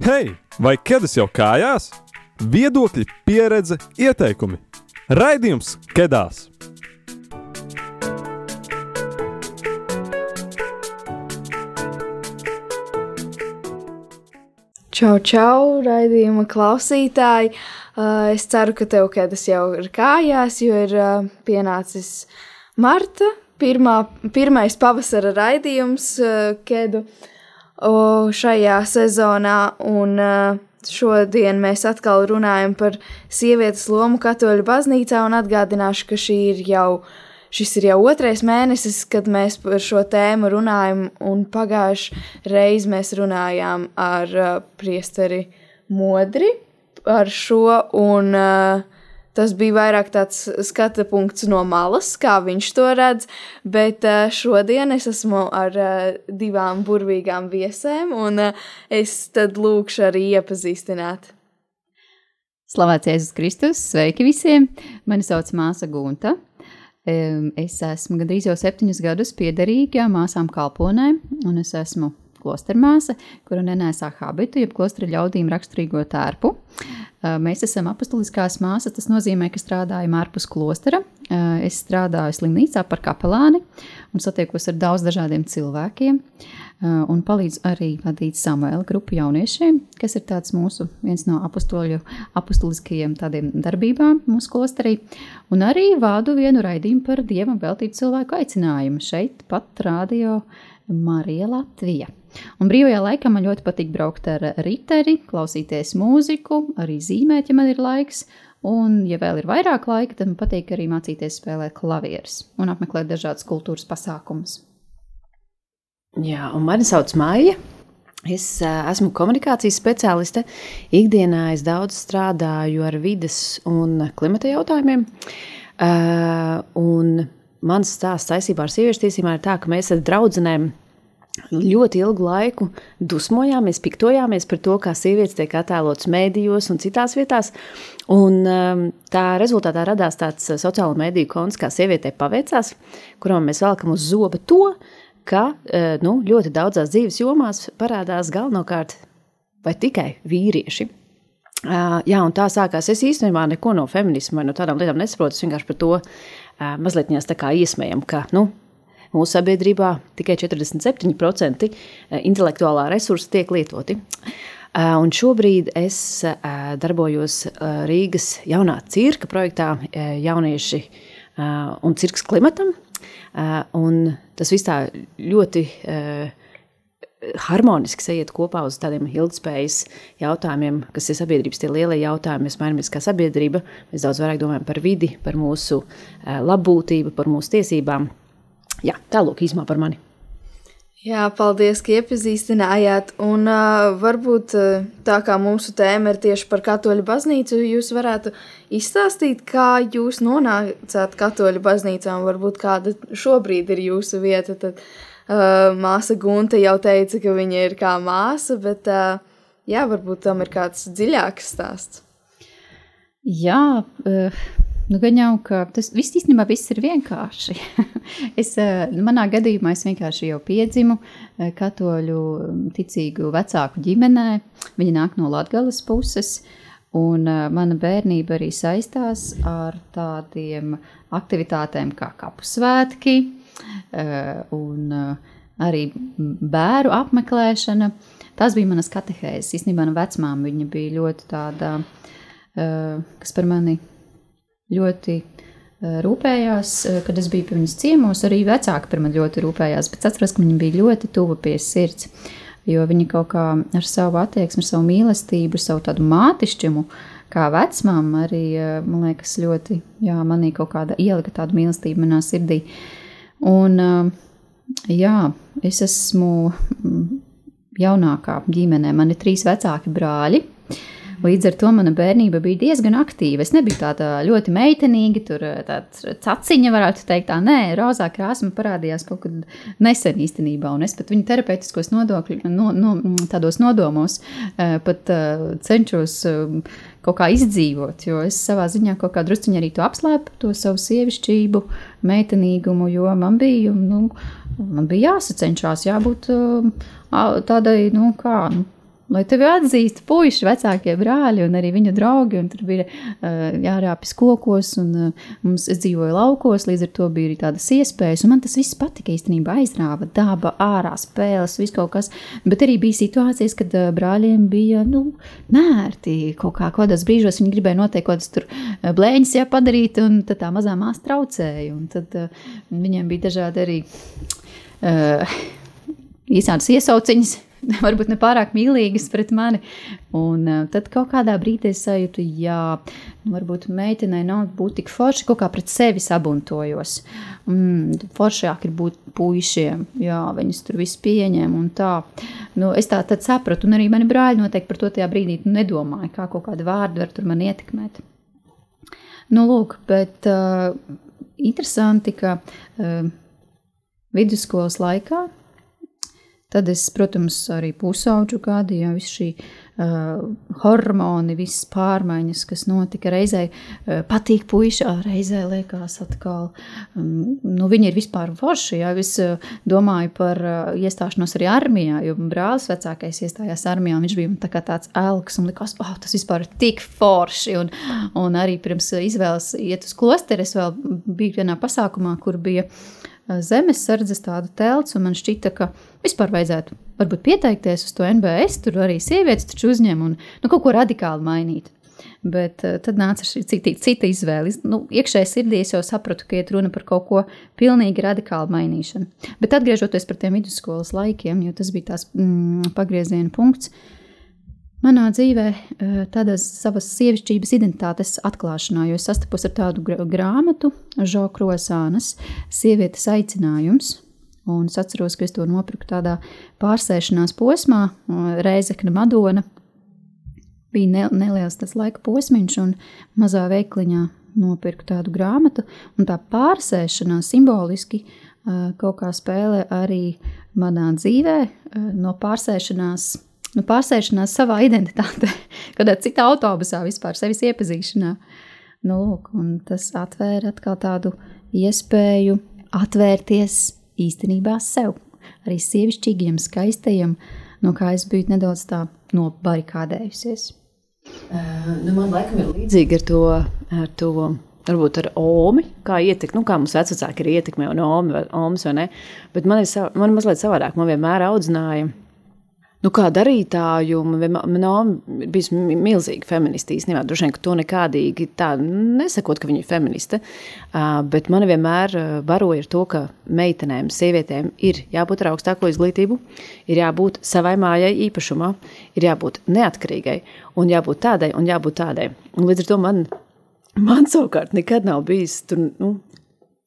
Hei, vai ķēdes jau kājās? Viedokļi, pieredze, ieteikumi. Raidījums Kedās! Čau, čau, raidījuma klausītāji! Uh, es ceru, ka tev kēdes jau ir kājās, jo ir uh, pienācis marta, pirmā, pirmais pavasara raidījums uh, kedu šajā sezonā. Un, Šodien mēs atkal runājam par sievietes lomu katoļu baznīcā un atgādināšu, ka šī ir jau, šis ir jau otrais mēnesis, kad mēs par šo tēmu runājam, un pagājuši reiz mēs runājām ar uh, priesteri Modri par šo, un uh, Tas bija vairāk tāds skata punkts no malas, kā viņš to redz, bet uh, šodien es esmu ar uh, divām burvīgām viesēm, un uh, es tad lūkšu arī iepazīstināt. Slavēts Jēzus Kristus, sveiki visiem! Mani sauc Māsa Gunta. Es esmu gandrīz jau septiņus gadus piederīga māsām kalponē, un es esmu klostermāsa, kura nenēsā habitu, jeb klostra ļaudīm raksturīgo tērpu. Mēs esam apustuliskās māsas, tas nozīmē, ka strādājam ārpus klostera. Es strādāju slimnīcā par kapelāni un satiekos ar daudz dažādiem cilvēkiem un palīdzu arī vadīt Samuēla grupu jauniešiem, kas ir tāds mūsu viens no apustuliskajiem tādiem darbībām mūsu klosterī, un arī vādu vienu raidījumu par Dievam veltītu cilvēku aicinājumu šeit pat radio Marija Latvija. Un brīvajā laikā man ļoti patīk braukt ar riteri, klausīties mūziku, arī zīmēt, ja man ir laiks. Un, ja vēl ir vairāk laika, tad man patīk arī mācīties spēlēt klavierus un apmeklēt dažādas kultūras pasākumus. Jā, un mani sauc Maija. Es esmu komunikācijas speciāliste. Ikdienā es daudz strādāju ar vides un klimata jautājumiem. Un mans stāsts saistībā ar sieviešu tiesībām ir tā, ka mēs ar draugiem ļoti ilgu laiku dusmojāmies, piktojāmies par to, kā sievietes tiek attēlotas mēdījos un citās vietās. Un, tā rezultātā radās tāds sociālo mediju konts, kā sievietei paveicās, kuram mēs velkam uz zoba to, ka uh, nu, ļoti daudzās dzīves jomās parādās galvenokārt vai tikai vīrieši. Uh, jā, un tā sākās. Es īstenībā neko no feminisma vai no tādām lietām nesaprotu. Es vienkārši par to uh, mazliet iesmējam, ka nu, mūsu sabiedrībā tikai 47% eh, intelektuālā resursa tiek lietoti. Eh, un šobrīd es eh, darbojos Rīgas jaunā cirka projektā Jaunieši un cirks klimatam. Un tas viss tā ļoti harmoniski sajiet kopā uz tādiem ilgspējas jautājumiem, kas ir sabiedrības tie lielie jautājumi. Mēs mainamies kā sabiedrība, mēs daudz vairāk domājam par vidi, par mūsu labbūtību, par mūsu tiesībām. Jā, tālāk īsumā par mani. Jā, paldies, ka iepazīstinājāt. Un uh, varbūt uh, tā kā mūsu tēma ir tieši par katoļu baznīcu, jūs varētu izstāstīt, kā jūs nonācāt katoļu baznīcā un varbūt kāda šobrīd ir jūsu vieta. Tad uh, māsa Gunta jau teica, ka viņa ir kā māsa, bet uh, jā, varbūt tam ir kāds dziļāks stāsts. Jā, uh, Nu, gan jau, ka tas viss īstenībā viss ir vienkārši. es, eh, manā gadījumā es vienkārši jau piedzimu eh, katoļu mm, ticīgu vecāku ģimenē. Viņi nāk no Latgales puses. Un uh, mana bērnība arī saistās ar tādiem aktivitātēm kā kapu svētki un arī bērnu apmeklēšana. Tas bija manas katehēzes. Īstenībā mana vecmāma viņa bija ļoti tāda, kas par mani ļoti eh, rūpējās, eh, kad es biju pie viņas ciemos. Arī vecāki par mani ļoti rūpējās, bet atceros, ka viņa bija ļoti tuva pie sirds. Jo viņa kaut kā ar savu attieksmi, savu mīlestību, savu tādu mātišķumu, kā vecmāma, arī eh, man liekas, ļoti jā, manī kaut kāda ielika tādu mīlestību manā sirdī. Un jā, es esmu mm, jaunākā ģimenē, man ir trīs vecāki brāļi. Līdz ar to mana bērnība bija diezgan aktīva. Es nebiju tāda ļoti meitenīga, tur eh, tāda caciņa, varētu teikt, tā nē, rozā krāsa parādījās kaut kad nesen īstenībā. Un es pat viņu terapeitiskos nodokļu, no, no, tādos nodomos eh, pat eh, cenšos kaut kā izdzīvot, jo es savā ziņā kaut kā drusciņā arī to apslēpu, to savu sievišķību, meitenīgumu, jo man bija, nu, man bija jāsacenšās, jābūt tādai, nu, kā, nu, lai tevi atzīst puiši, vecākie brāļi un arī viņa draugi. Tur bija uh, jārāpjas kokos, un uh, mums es dzīvoju laukos, līdz ar to bija arī tādas iespējas. Man tas viss patika īstenībā, aizrāva daba, ārā spēles, viss kaut kas. Bet arī bija situācijas, kad uh, brāļiem bija nu, nērti kaut kā, kādos brīžos viņi gribēja noteikt kaut kādas tur blēņas jāpadarīt, un tad tā mazā māsa traucēja. Tad uh, viņiem bija dažādi arī uh, īsādas iesauciņas varbūt ne pārāk mīlīgas pret mani. Un uh, tad kaut kādā brīdī es sajūtu, jā, nu, varbūt meitenei nav būt tik forši, kaut kā pret sevi sabuntojos. Mm, foršāk ir būt puišiem, jā, viņus tur viss pieņem un tā. Nu, es tā tad sapratu, un arī mani brāļi noteikti par to tajā brīdī nu, nedomāja, kā kaut kāda vārda var tur man ietekmēt. Nu, lūk, bet uh, interesanti, ka uh, vidusskolas laikā Tad es, protams, arī pusauģu gadi, jau viss šī uh, hormoni, visas pārmaiņas, kas notika. Reizē uh, patīk puiša, reizē liekas atkal, um, nu viņi ir vispār forši. Jā, es uh, domāju par uh, iestāšanos arī armijā, jo brālis vecākais iestājās armijā, un viņš bija tā kā tāds elks un likās, oh, tas vispār ir tik forši. Un, un arī pirms izvēles iet uz klosteri, es vēl biju vienā pasākumā, kur bija zemesardzes tāda telts, un man šķita, ka vispār vajadzētu varbūt pieteikties uz to NBS, tur arī sievietes taču uzņem un nu, kaut ko radikāli mainīt. Bet uh, tad nāca šī cita, cita izvēle. Nu, iekšēji sirdī es jau sapratu, ka iet runa par kaut ko pilnīgi radikāli mainīšanu. Bet atgriežoties pie tiem vidusskolas laikiem, jo tas bija tās mm, pagrieziena punkts, uh, Manā dzīvē, tādas savas sievišķības identitātes atklāšanā, jo es sastapos ar tādu grāmatu, Žokrosānas, sievietes aicinājums. Un es atceros, ka es to nopirku tādā pārsēšanās posmā, Reizekna Madona. Bija ne, neliels tas laika posmiņš, un mazā veikliņā nopirku tādu grāmatu, un tā pārsēšanās simboliski kaut kā spēlē arī manā dzīvē, no pārsēšanās nu, pārsēšanās savā identitātē, kādā citā autobusā vispār sevis iepazīšanā. Nu, lūk, tas atvēra atkal tādu iespēju atvērties īstenībā sev, arī sievišķīgiem, skaistajiem, no kā es biju nedaudz tā nobarikādējusies. Uh, nu, man laikam ir līdzīgi ar to, ar to varbūt ar Omi, kā ietekmi, nu, kā mums vecāki ir ietekme un Omi vai Omas vai ne, bet man ir, sav, man mazliet savādāk, man vienmēr audzināja nu, kā darītāju, man bija milzīga feministija. Īstenībā, droši vien, ka to nekādīgi tā nesakot, ka viņa ir feministe, bet man vienmēr baroja ar to, ka meitenēm, sievietēm ir jābūt ar augstāko izglītību, ir jābūt savai mājai īpašumā, ir jābūt neatkarīgai un jābūt tādai un jābūt tādai. Un līdz ar to man Man savukārt nekad nav bijis tur, nu,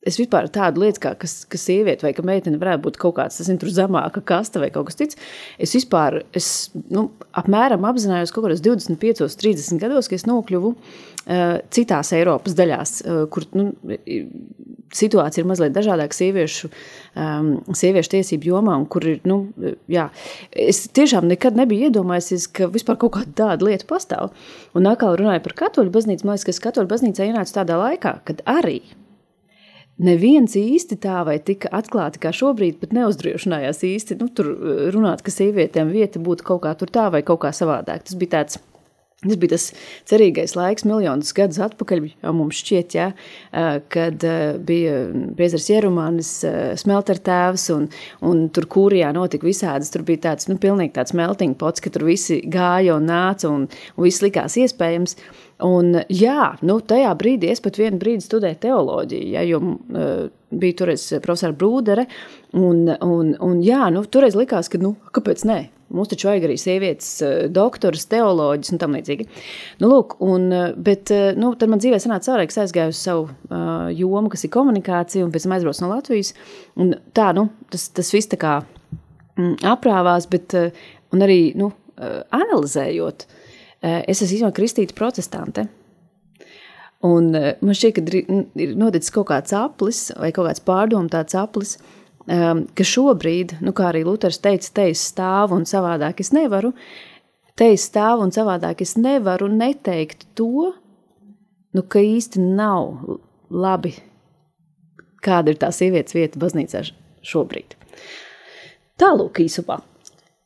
Es vispār tādu lietu, kā, kas, kas sieviete vai ka meitene varētu būt kaut kāds zinu, zemāka kasta vai kaut kas cits. Es vispār, es, nu, apmēram apzinājos kaut kādos 25, 30 gados, ka es nokļuvu uh, citās Eiropas daļās, uh, kur nu, situācija ir mazliet dažādāka sieviešu, um, sieviešu tiesību jomā, un kur ir, nu, jā, es tiešām nekad nebiju iedomājies, ka vispār kaut kāda tāda lieta pastāv. Un atkal runāju par katoļu baznīcu, man liekas, ka katoļu baznīcā ienācu tādā laikā, kad arī neviens īsti tā vai tik atklāti kā šobrīd, pat neuzdrošinājās īsti nu, eh, runāt, ka sievietēm vieta būtu kaut kā tur tā vai kaut kā savādāk. Tas bija tāds. Tas bija tas cerīgais laiks, miljonus gadus atpakaļ, jau mums šķiet, ja, eh, kad eh, bija Priezers Jerumānis, smeltertēvs, un, un tur kūrijā notika visādas, tur bija tāds, nu, pilnīgi tāds melting pots, ka tur visi gāja un nāca, un, un viss likās iespējams. Un, jā, nu, tajā brīdī es pat vienu brīdi studēju teoloģiju, ja, jo uh, bija toreiz profesora Brūdere. Un, un, un, jā, nu, toreiz likās, ka nu, kāpēc ne? Mums taču vajag arī sievietes, doktoras, teoloģijas un tam līdzīgi. Nu, lūk, un, bet nu, tad man dzīvē sanāca caurē, ka aizgāju uz savu uh, jomu, kas ir komunikācija, un pēc tam aizbraucu no Latvijas. Un tā, nu, tas, tas viss tā kā mm, aprāvās, bet uh, arī nu, uh, analizējot. Eh, es esmu kristīta protestante. Un eh, man šķiet, ka ir noticis kaut kāds aplis vai kaut kāds pārdomāts aplis, ehm, ka šobrīd, nu, kā arī Luters teica, te es stāvu un savādāk es nevaru, te es stāvu un savādāk es nevaru neteikt to, nu, ka īsti nav labi, kāda ir tā sievietes vieta baznīcā šobrīd. Tālūk īsumā.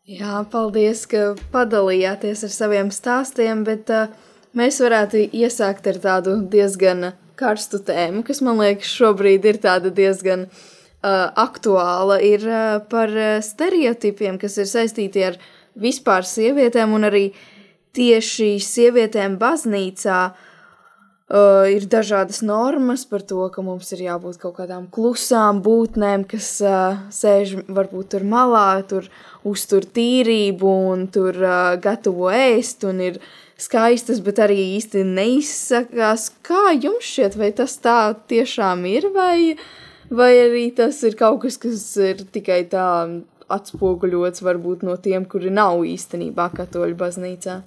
Jā, paldies, ka padalījāties ar saviem stāstiem, bet uh, mēs varētu iesākt ar tādu diezgan karstu tēmu, kas man liekas šobrīd ir tāda diezgan uh, aktuāla, ir uh, par stereotipiem, kas ir saistīti ar vispār sievietēm un arī tieši sievietēm baznīcā. Uh, ir dažādas normas par to, ka mums ir jābūt kaut kādām klusām būtnēm, kas uh, sēž varbūt tur malā, tur uztur tīrību un tur uh, gatavo ēst un ir skaistas, bet arī īsti neizsakās. Kā jums šķiet, vai tas tā tiešām ir, vai, vai arī tas ir kaut kas, kas ir tikai tā atspoguļots varbūt no tiem, kuri nav īstenībā katoļu baznīcā?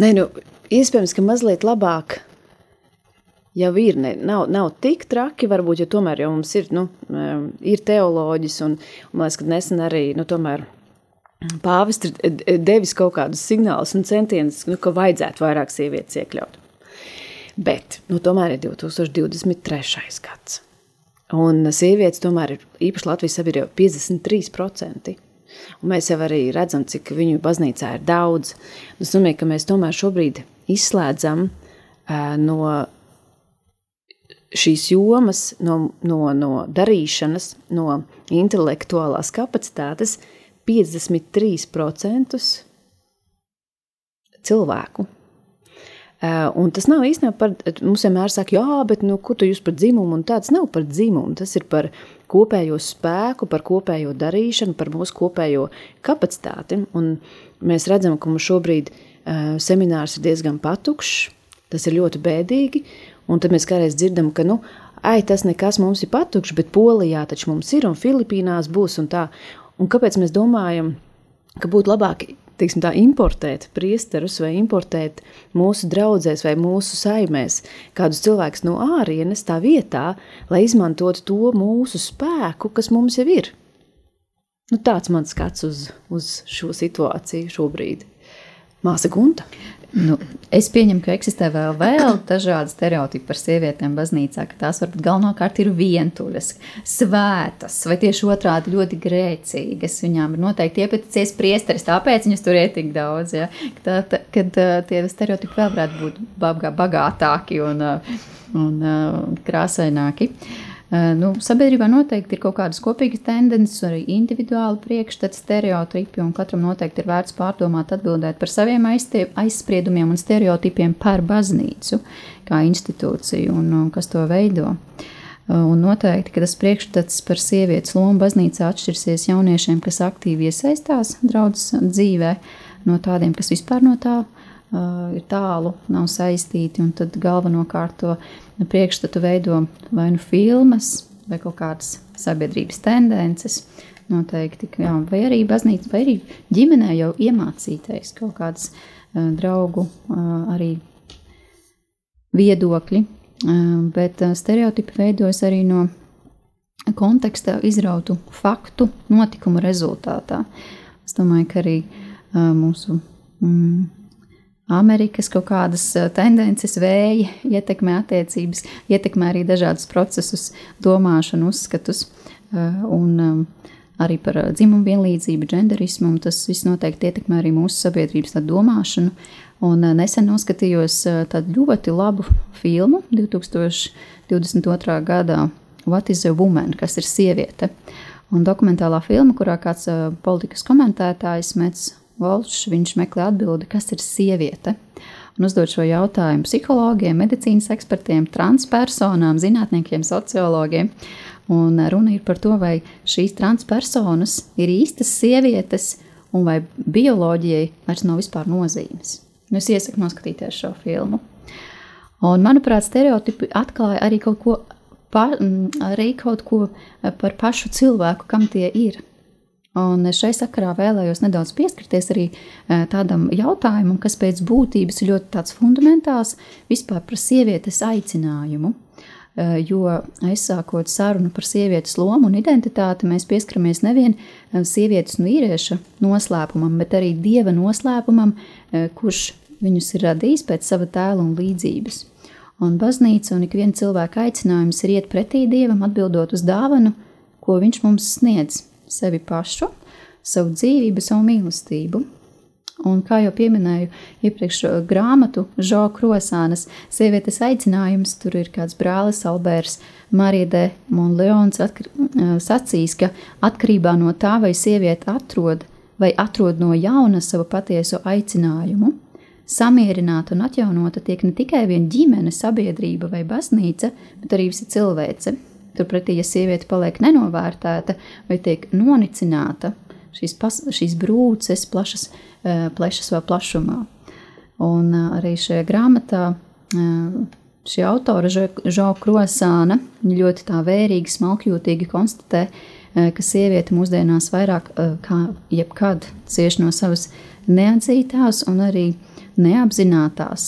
Nē, nu, iespējams, ka mazliet labāk jau ir. Ne, nav, nav tik traki, varbūt, jo tomēr jau mums ir, nu, ir teoloģis, un, un man liekas, ka nesen arī, nu, tomēr pāvests ir devis kaut kādus signālus un centienus, nu, ka vajadzētu vairāk sievietes iekļaut. Bet, nu, tomēr ir 2023. gads. Un sievietes tomēr ir īpaši Latvijas sabiedrībā 53%. Un mēs jau arī redzam, cik viņu baznīcā ir daudz. Es domāju, ka mēs tomēr šobrīd izslēdzam uh, no šīs jomas, no, no, no darīšanas, no intelektuālās kapacitātes 53% cilvēku. Uh, un tas nav īstenībā par, mums vienmēr saka, jā, bet nu, ko tu jūs par dzimumu, un tāds nav par dzimumu, tas ir par kopējo spēku, par kopējo darīšanu, par mūsu kopējo kapacitāti. Un mēs redzam, ka mums šobrīd uh, seminārs ir diezgan patukšs, tas ir ļoti bēdīgi, un tad mēs kādreiz dzirdam, ka, nu, ai, tas nekas mums ir patukšs, bet Polijā taču mums ir, un Filipīnās būs, un tā. Un kāpēc mēs domājam, ka būtu labāk teiksim, tā, importēt priesterus vai importēt mūsu draugzēs vai mūsu saimēs kādus cilvēkus no ārienes tā vietā, lai izmantotu to mūsu spēku, kas mums jau ir. Nu, tāds mans skats uz, uz šo situāciju šobrīd. Māsa Gunta. Nu, es pieņemu, ka eksistē vēl, vēl dažādi stereotipi par sievietēm baznīcā, ka tās varbūt galvenokārt ir vientuļas, svētas vai tieši otrādi ļoti grēcīgas. Viņām ir noteikti iepaticies priesteris, tāpēc viņas tur ir tik daudz. Ja? Tā, tā, kad tie stereotipi vēl varētu būt bagātāki un, un krāsaināki. Uh, Nu, sabiedrībā noteikti ir kaut kādas kopīgas tendences, arī individuāli priekšstati, stereotipi, un katram noteikti ir vērts pārdomāt, atbildēt par saviem aizspriedumiem un stereotipiem par baznīcu kā institūciju un, un kas to veido. Un noteikti, ka tas priekšstats par sievietes lomu baznīcā atšķirsies jauniešiem, kas aktīvi iesaistās draudzes dzīvē, no tādiem, kas vispār no tā uh, ir tālu, nav saistīti, un tad galvenokārt to priekšstatu veido vai nu filmas, vai kaut kādas sabiedrības tendences. Noteikti, jā, vai arī baznīca, vai arī ģimenē jau iemācītais kaut kāds uh, draugu uh, arī viedokļi, uh, bet uh, stereotipi veidojas arī no konteksta izrautu faktu notikumu rezultātā. Es domāju, ka arī uh, mūsu mm, Amerikas kaut kādas tendences, vēja ietekmē attiecības, ietekmē arī dažādus procesus, domāšanu, uzskatus un arī par dzimumu vienlīdzību, genderismu. Tas viss noteikti ietekmē arī mūsu sabiedrības domāšanu. Un nesen noskatījos tādu ļoti labu filmu 2022. gadā What is a Woman, kas ir sieviete. Un dokumentālā filma, kurā kāds politikas komentētājs Mets Volšs, viņš meklē atbildi, kas ir sieviete. Un uzdod šo jautājumu psihologiem, medicīnas ekspertiem, transpersonām, zinātniekiem, sociologiem. Un runa ir par to, vai šīs transpersonas ir īstas sievietes, un vai bioloģijai vairs nav vispār nozīmes. Nu, es iesaku noskatīties šo filmu. Un, manuprāt, stereotipi atklāja arī kaut ko, pa, arī kaut ko par pašu cilvēku, kam tie ir. Un šai sakarā vēlējos nedaudz pieskarties arī eh, tādam jautājumam, kas pēc būtības ir ļoti tāds fundamentāls vispār par sievietes aicinājumu. Eh, jo aizsākot sarunu par sievietes lomu un identitāti, mēs pieskaramies nevien eh, sievietes un vīrieša noslēpumam, bet arī dieva noslēpumam, kurš viņus ir radījis pēc sava tēla un līdzības. Un baznīca un ik viena cilvēka aicinājums ir iet pretī dievam, atbildot uz dāvanu, ko viņš mums sniedz sevi pašu, savu dzīvību, savu mīlestību. Un, kā jau minēju, iepriekš grāmatu Žoka Krosānas sievietes aicinājums, tur ir kāds brālis Alberts Marija de Monleons sacīs, ka atkarībā no tā, vai sieviete atrod vai atrod no jauna savu patieso aicinājumu, samierināta un atjaunota tiek ne tikai viena ģimene, sabiedrība vai baznīca, bet arī visa cilvēce. Turpretī, ja sieviete paliek nenovērtēta vai tiek nonicināta, šīs, pas, šīs brūces plašas, eh, plešas vēl plašumā. Un eh, arī šajā grāmatā eh, šī autora Žau Krosāna ļoti tā vērīgi, smalkjūtīgi konstatē, ka sieviete mūsdienās vairāk kā jebkad cieš no savas neatzītās un arī neapzinātās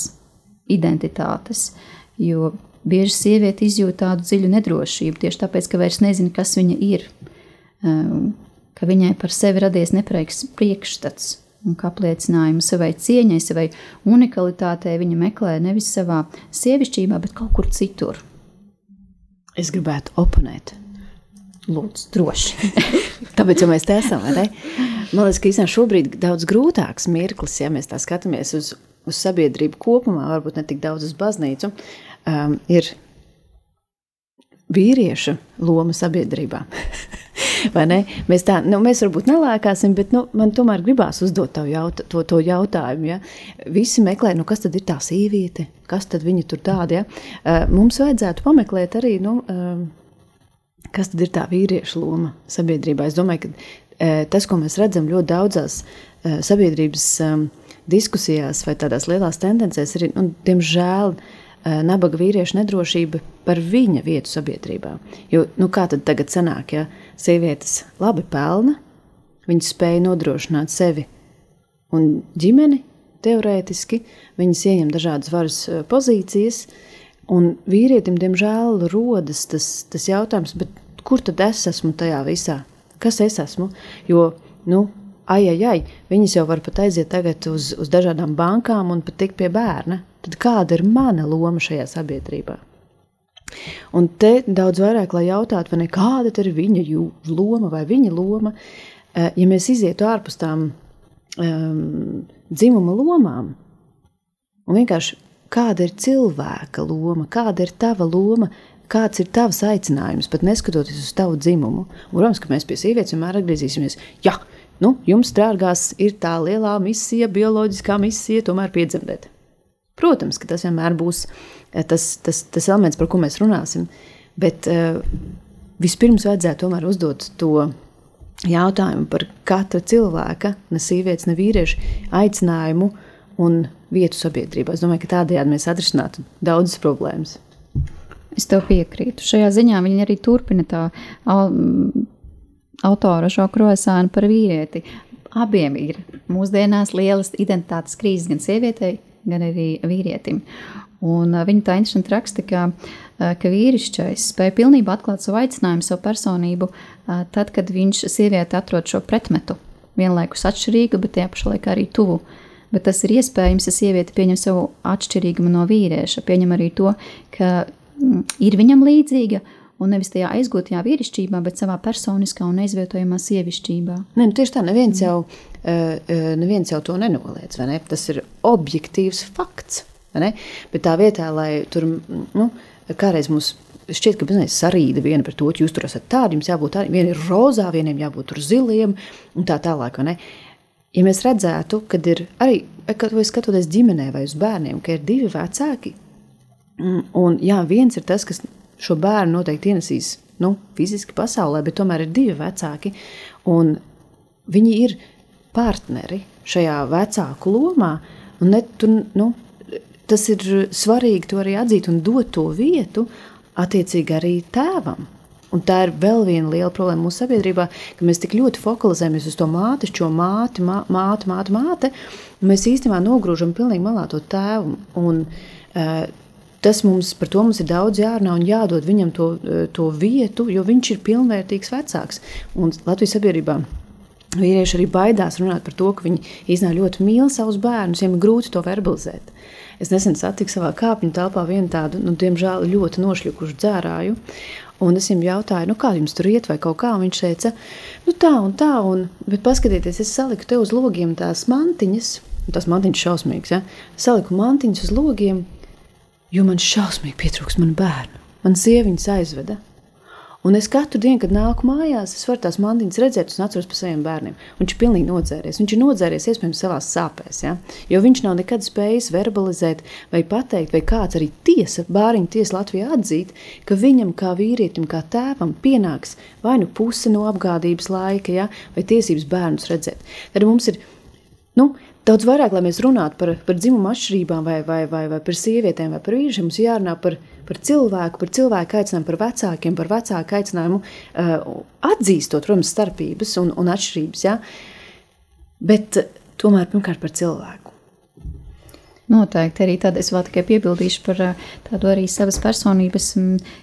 identitātes, jo bieži sieviete izjūt tādu dziļu nedrošību tieši tāpēc, ka vairs nezina, kas viņa ir ka viņai par sevi radies nepareizs priekšstats un kā apliecinājumu savai cieņai, savai unikalitātei viņa meklē nevis savā sievišķībā, bet kaut kur citur. Es gribētu oponēt. Lūdzu, droši. Tāpēc, ja mēs te esam? Man liekas, ka īstenībā šobrīd ir daudz grūtāks mirklis, ja mēs tā skatāmies uz, uz sabiedrību kopumā, varbūt ne tik daudz uz baznīcu, um, ir vīrieša loma sabiedrībā. mēs tā, nu, mēs varbūt nelēkāsim, bet nu, man tomēr gribās uzdot jaut, to, to jautājumu. Ja? Visi meklē, nu, kas tad ir tā sieviete, kas tad viņa tur tāda. Ja? Mums vajadzētu pameklēt arī, nu, kas tad ir tā vīrieša loma sabiedrībā. Es domāju, ka tas, ko mēs redzam ļoti daudzās sabiedrības diskusijās vai tādās lielās tendencēs, ir, nu, diemžēl, nabaga vīrieša nedrošība par viņa vietu sabiedrībā. Jo, nu, kā tad tagad sanāk, ja sievietes labi pelna, viņas spēja nodrošināt sevi un ģimeni, teorētiski, viņas ieņem dažādas varas eh, pozīcijas, un vīrietim, diemžēl, rodas tas, tas jautājums, kur tad es esmu tajā visā? Kas es esmu? Jo, nu, ai, ai, ai, viņas jau var pat aiziet tagad uz, uz dažādām bankām un pat tikt pie bērna. Tad kāda ir mana loma šajā sabiedrībā? Un te daudz vairāk, lai jautātu, ne, kāda ir viņa loma vai viņa loma, eh, ja mēs izietu ārpus tām um, dzimuma lomām, un vienkārši kāda ir cilvēka loma, kāda ir tava loma, kāds ir tavs aicinājums, pat neskatoties uz tavu dzimumu. Un, protams, ka mēs pie sievietes vienmēr atgriezīsimies. Ja, nu, jums strārgās ir tā lielā misija, bioloģiskā misija, tomēr piedzemdēt. Protams, ka tas vienmēr būs eh, tas, tas, tas elements, par ko mēs runāsim. Bet uh, vispirms vajadzētu tomēr uzdot to jautājumu par katra cilvēka, ne sievietes, ne vīrieša aicinājumu un vietu sabiedrībā. Es domāju, ka tādējādi mēs atrisinātu daudzas problēmas. Es tev piekrītu. Šajā ziņā viņi arī turpina tā autora šo krosānu par vīrieti. Abiem ir mūsdienās lielas identitātes krīzes gan sievietei, gan arī vīrietim. Un viņa tā interesanti raksta, ka, ka vīrišķais spēja pilnībā atklāt savu aicinājumu, savu personību, tad, kad viņš sieviete atrod šo pretmetu, vienlaikus atšķirīgu, bet tajā pašā laikā arī tuvu. Bet tas ir iespējams, ja sieviete pieņem savu atšķirīgumu no vīrieša, pieņem arī to, ka ir viņam līdzīga, un nevis tajā aizgūtajā vīrišķībā, bet savā personiskā un neizvietojamā sievišķībā. Nē, nu, tieši tā, neviens jau, uh, neviens jau to nenoliedz. Ne? Tas ir objektīvs fakts. Bet tā vietā, lai tur nu, kādreiz mums šķiet, ka mēs sarīda viena to, ka jūs tur esat tādi, jums jābūt tādiem, vieniem ir rozā, vieniem jābūt ziliem un tā tālāk. Ja mēs redzētu, kad ir arī, kad skatoties ģimenē vai uz bērniem, ka ir divi vecāki, mm, un jā, viens ir tas, kas šo bērnu noteikti ienesīs nu, fiziski pasaulē, bet tomēr ir divi vecāki. Viņi ir partneri šajā vecāku lomā. Ne, tu, nu, tas ir svarīgi to arī atzīt un dot to vietu attiecīgi arī tēvam. Un tā ir vēl viena liela problēma mūsu sabiedrībā, ka mēs tik ļoti focalizējamies uz to mātišķo māti, mā, māti, māti, māti. Mēs īstenībā nogrūžam pilnīgi malā to tēvu. Un, uh, tas mums, par to mums ir daudz jārunā un jādod viņam to, eh, to vietu, jo viņš ir pilnvērtīgs vecāks. Un Latvijas sabiedrībā vīrieši arī baidās runāt par to, ka viņi īstenībā ļoti mīl savus bērnus, viņiem ir grūti to verbalizēt. Es nesen satiku savā kāpņu telpā vienu tādu, nu, diemžēl, ļoti nošļukušu dzērāju. Un es viņam jautāju, nu, kā jums tur iet, vai kaut kā. Un viņš teica, nu, tā un tā, un, bet paskatieties, es saliku te uz logiem tās mantiņas, tas mantiņš šausmīgs, ja? saliku mantiņas uz logiem, jo man šausmīgi pietrūks manu bērnu. Man sieviņas aizveda. Un es katru dienu, kad nāku mājās, es varu tās mantiņas redzēt, un atceros par saviem bērniem. Viņš ir pilnīgi nodzēries. Viņš ir nodzēries iespējams savā sāpēs, ja? jo viņš nav nekad spējis verbalizēt vai pateikt, vai kāds arī tiesa, bāriņu tiesa Latvijā atzīt, ka viņam kā vīrietim, kā tēvam pienāks vai nu puse no apgādības laika, ja? vai tiesības bērnus redzēt. Tad mums ir, nu, Daudz vairāk, lai mēs runātu par, par dzimumu atšķirībām, vai, vai, vai, vai par sievietēm, vai par vīriešiem, mums jārunā par, par cilvēku, par cilvēku aicinājumu, par vecākiem, par vecāku aicinājumu, uh, atzīstot, protams, starpības un, un atšķirības. Ja? Bet tomēr pirmkārt par cilvēku. Noteikti arī tad es vēl tikai piebildīšu par tādu arī savas personības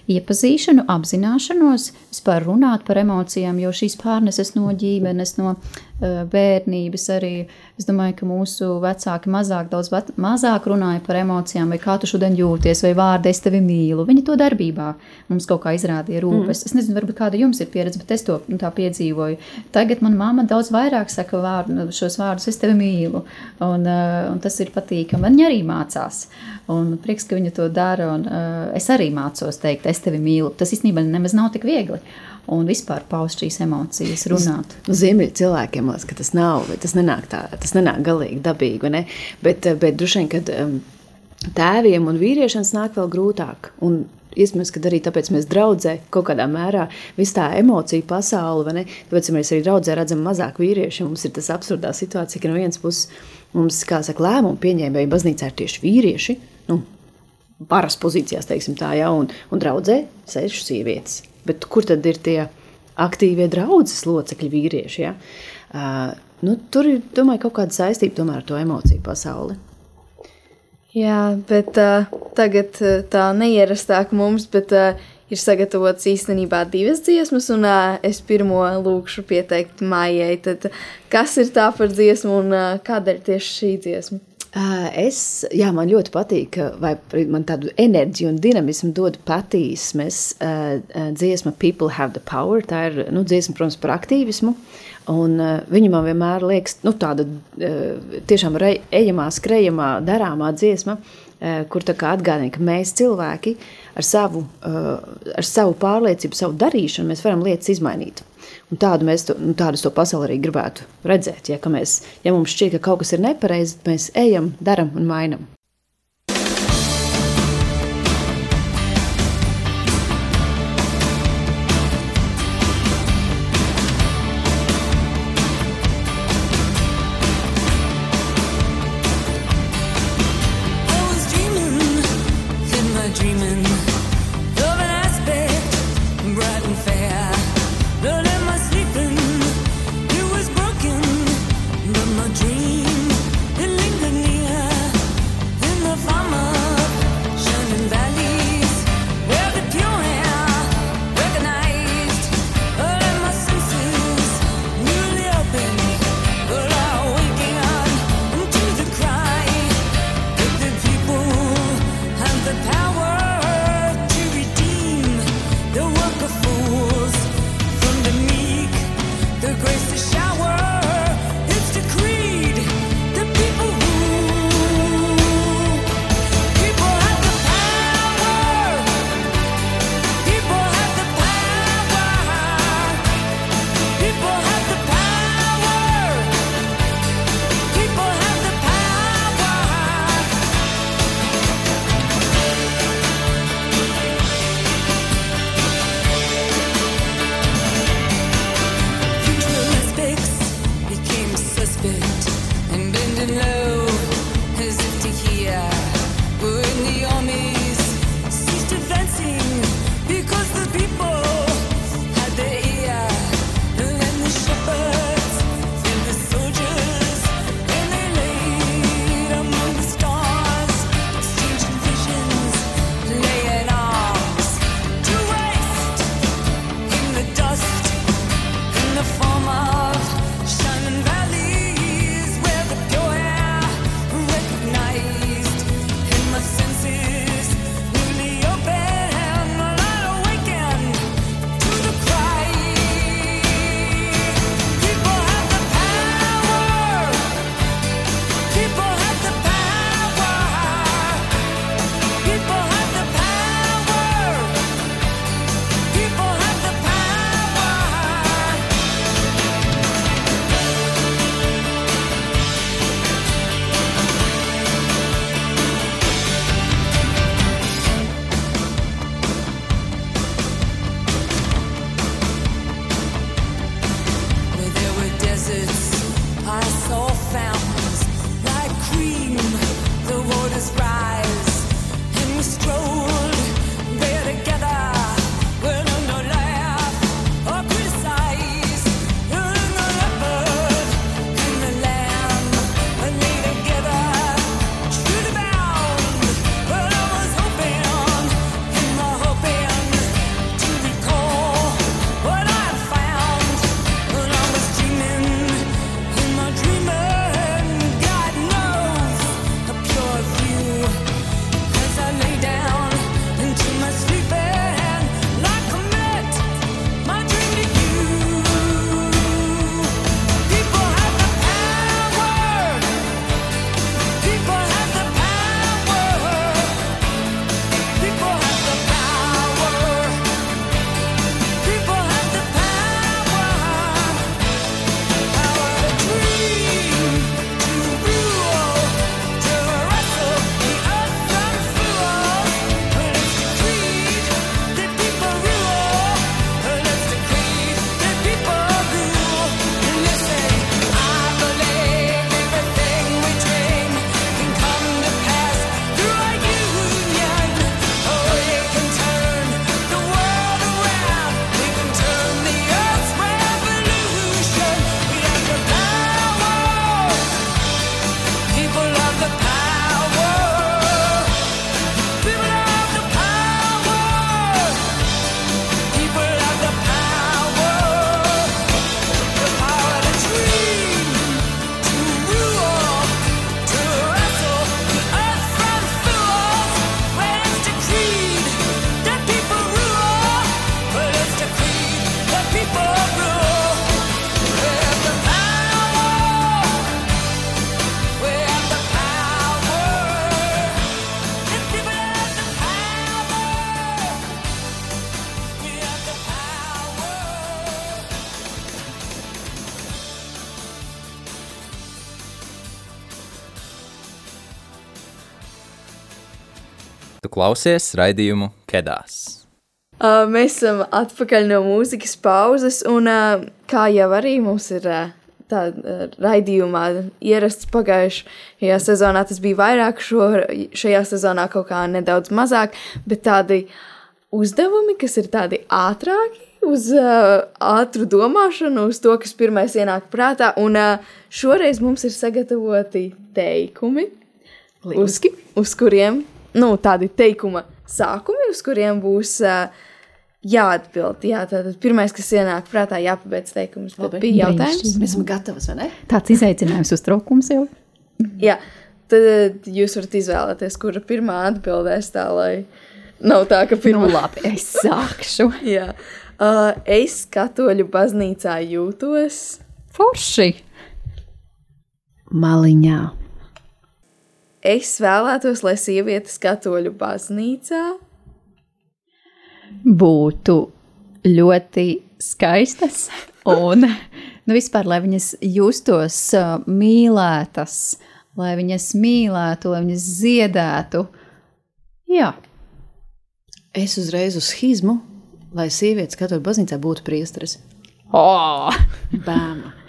iepazīšanu, apzināšanos, vispār runāt par emocijām, jo šīs pārneses no ģimenes, no bērnības arī Es domāju, ka mūsu vecāki mazāk, daudz mazāk runāja par emocijām, vai kā tu šodien jūties, vai vārdu es tevi mīlu. Viņi to darbībā mums kaut kā izrādīja rūpes. Mm. Es nezinu, varbūt kāda jums ir pieredze, bet es to nu, tā piedzīvoju. Tagad man mamma daudz vairāk saka vārdu, nu, šos vārdus es tevi mīlu, un, uh, un tas ir patīkami. Viņa arī mācās. Un prieks, ka viņa to dara, un uh, es arī mācos teikt, es tevi mīlu. Tas īstenībā nemaz nav tik viegli un vispār paust šīs emocijas, runāt. Ziemeļu cilvēkiem liekas, ka tas nav, tas nenāk, tā, tas nenāk galīgi dabīgi, ne? bet, bet droši vien, kad um, tēviem un vīriešiem nāk vēl grūtāk. Un, Iespējams, ka arī tāpēc mēs draudzē kaut kādā mērā visu tā emociju pasauli, vai ne? Tāpēc mēs arī draudzē redzam mazāk vīriešu. Mums ir tas absurdā situācija, ka no vienas puses mums, kā saka, lēmumu pieņēmēji baznīcā ir tieši vīrieši, nu, varas pozīcijās, teiksim tā, ja, un, un draudzē sēž sievietes. Bet kur tad ir tie aktīvie draudzes locekļi, vīrieši? Ja? Uh, nu, tur ir domāju, kaut kāda saistība ar to emociju pasauli. Jā, bet uh, tagad uh, tā neierastāk mums, bet uh, ir sagatavotas īstenībā divas dziesmas, un uh, es pirmo lūkšu pieteikt Maijai. Tad, kas ir tā par dziesmu un uh, kādēļ tieši šī dziesma? Es, jā, man ļoti patīk, vai man tādu enerģiju un dinamismu dod patīsmes dziesma People Have the Power. Tā ir nu, dziesma, protams, par aktīvismu. Un, viņa man vienmēr liekas nu, tāda tiešām ejamā, skrejamā, darāmā dziesma, uh, kur atgādina, ka mēs cilvēki ar savu, uh, ar savu pārliecību, savu darīšanu, mēs varam lietas izmainīt. Un tādu mēs to, nu, tādu to pasauli arī gribētu redzēt. Ja, mēs, ja mums šķiet, ka kaut kas ir nepareizi, tad mēs ejam, darām un mainām. Klausies raidījumu Kedās. Uh, mēs esam atpakaļ no mūzikas pauzes, un uh, kā jau arī mums ir uh, tādā raidījumā ierasts pagājušajā sezonā, tas bija vairāk, šo, šajā sezonā kaut kā nedaudz mazāk, bet tādi uzdevumi, kas ir tādi ātrāki, uz uh, ātru domāšanu, uz to, kas pirmais ienāk prātā, un uh, šoreiz mums ir sagatavoti teikumi, uz, uz kuriem, nu, tādi teikuma sākumi, uz kuriem būs uh, jāatbild. Jā, tātad pirmais, kas ienāk prātā, jāpabeidz teikums. Bet bija jautājums. Mēs esam gatavi, vai ne? Tāds izaicinājums uztraukums jau. Jā, tad jūs varat izvēlēties, kura pirmā atbildēs tā, lai nav tā, ka pirmā. Nu, labi, es sākšu. Jā. Uh, es katoļu baznīcā jūtos. Forši! Maliņā. Es vēlētos, lai sievietes katoļu baznīcā būtu ļoti skaistas un nu, vispār, lai viņas justos uh, mīlētas, lai viņas mīlētu, lai viņas ziedētu. Jā. Es uzreiz uz schizmu, lai sievietes katoļu baznīcā būtu priesteris. Oh! Bēma.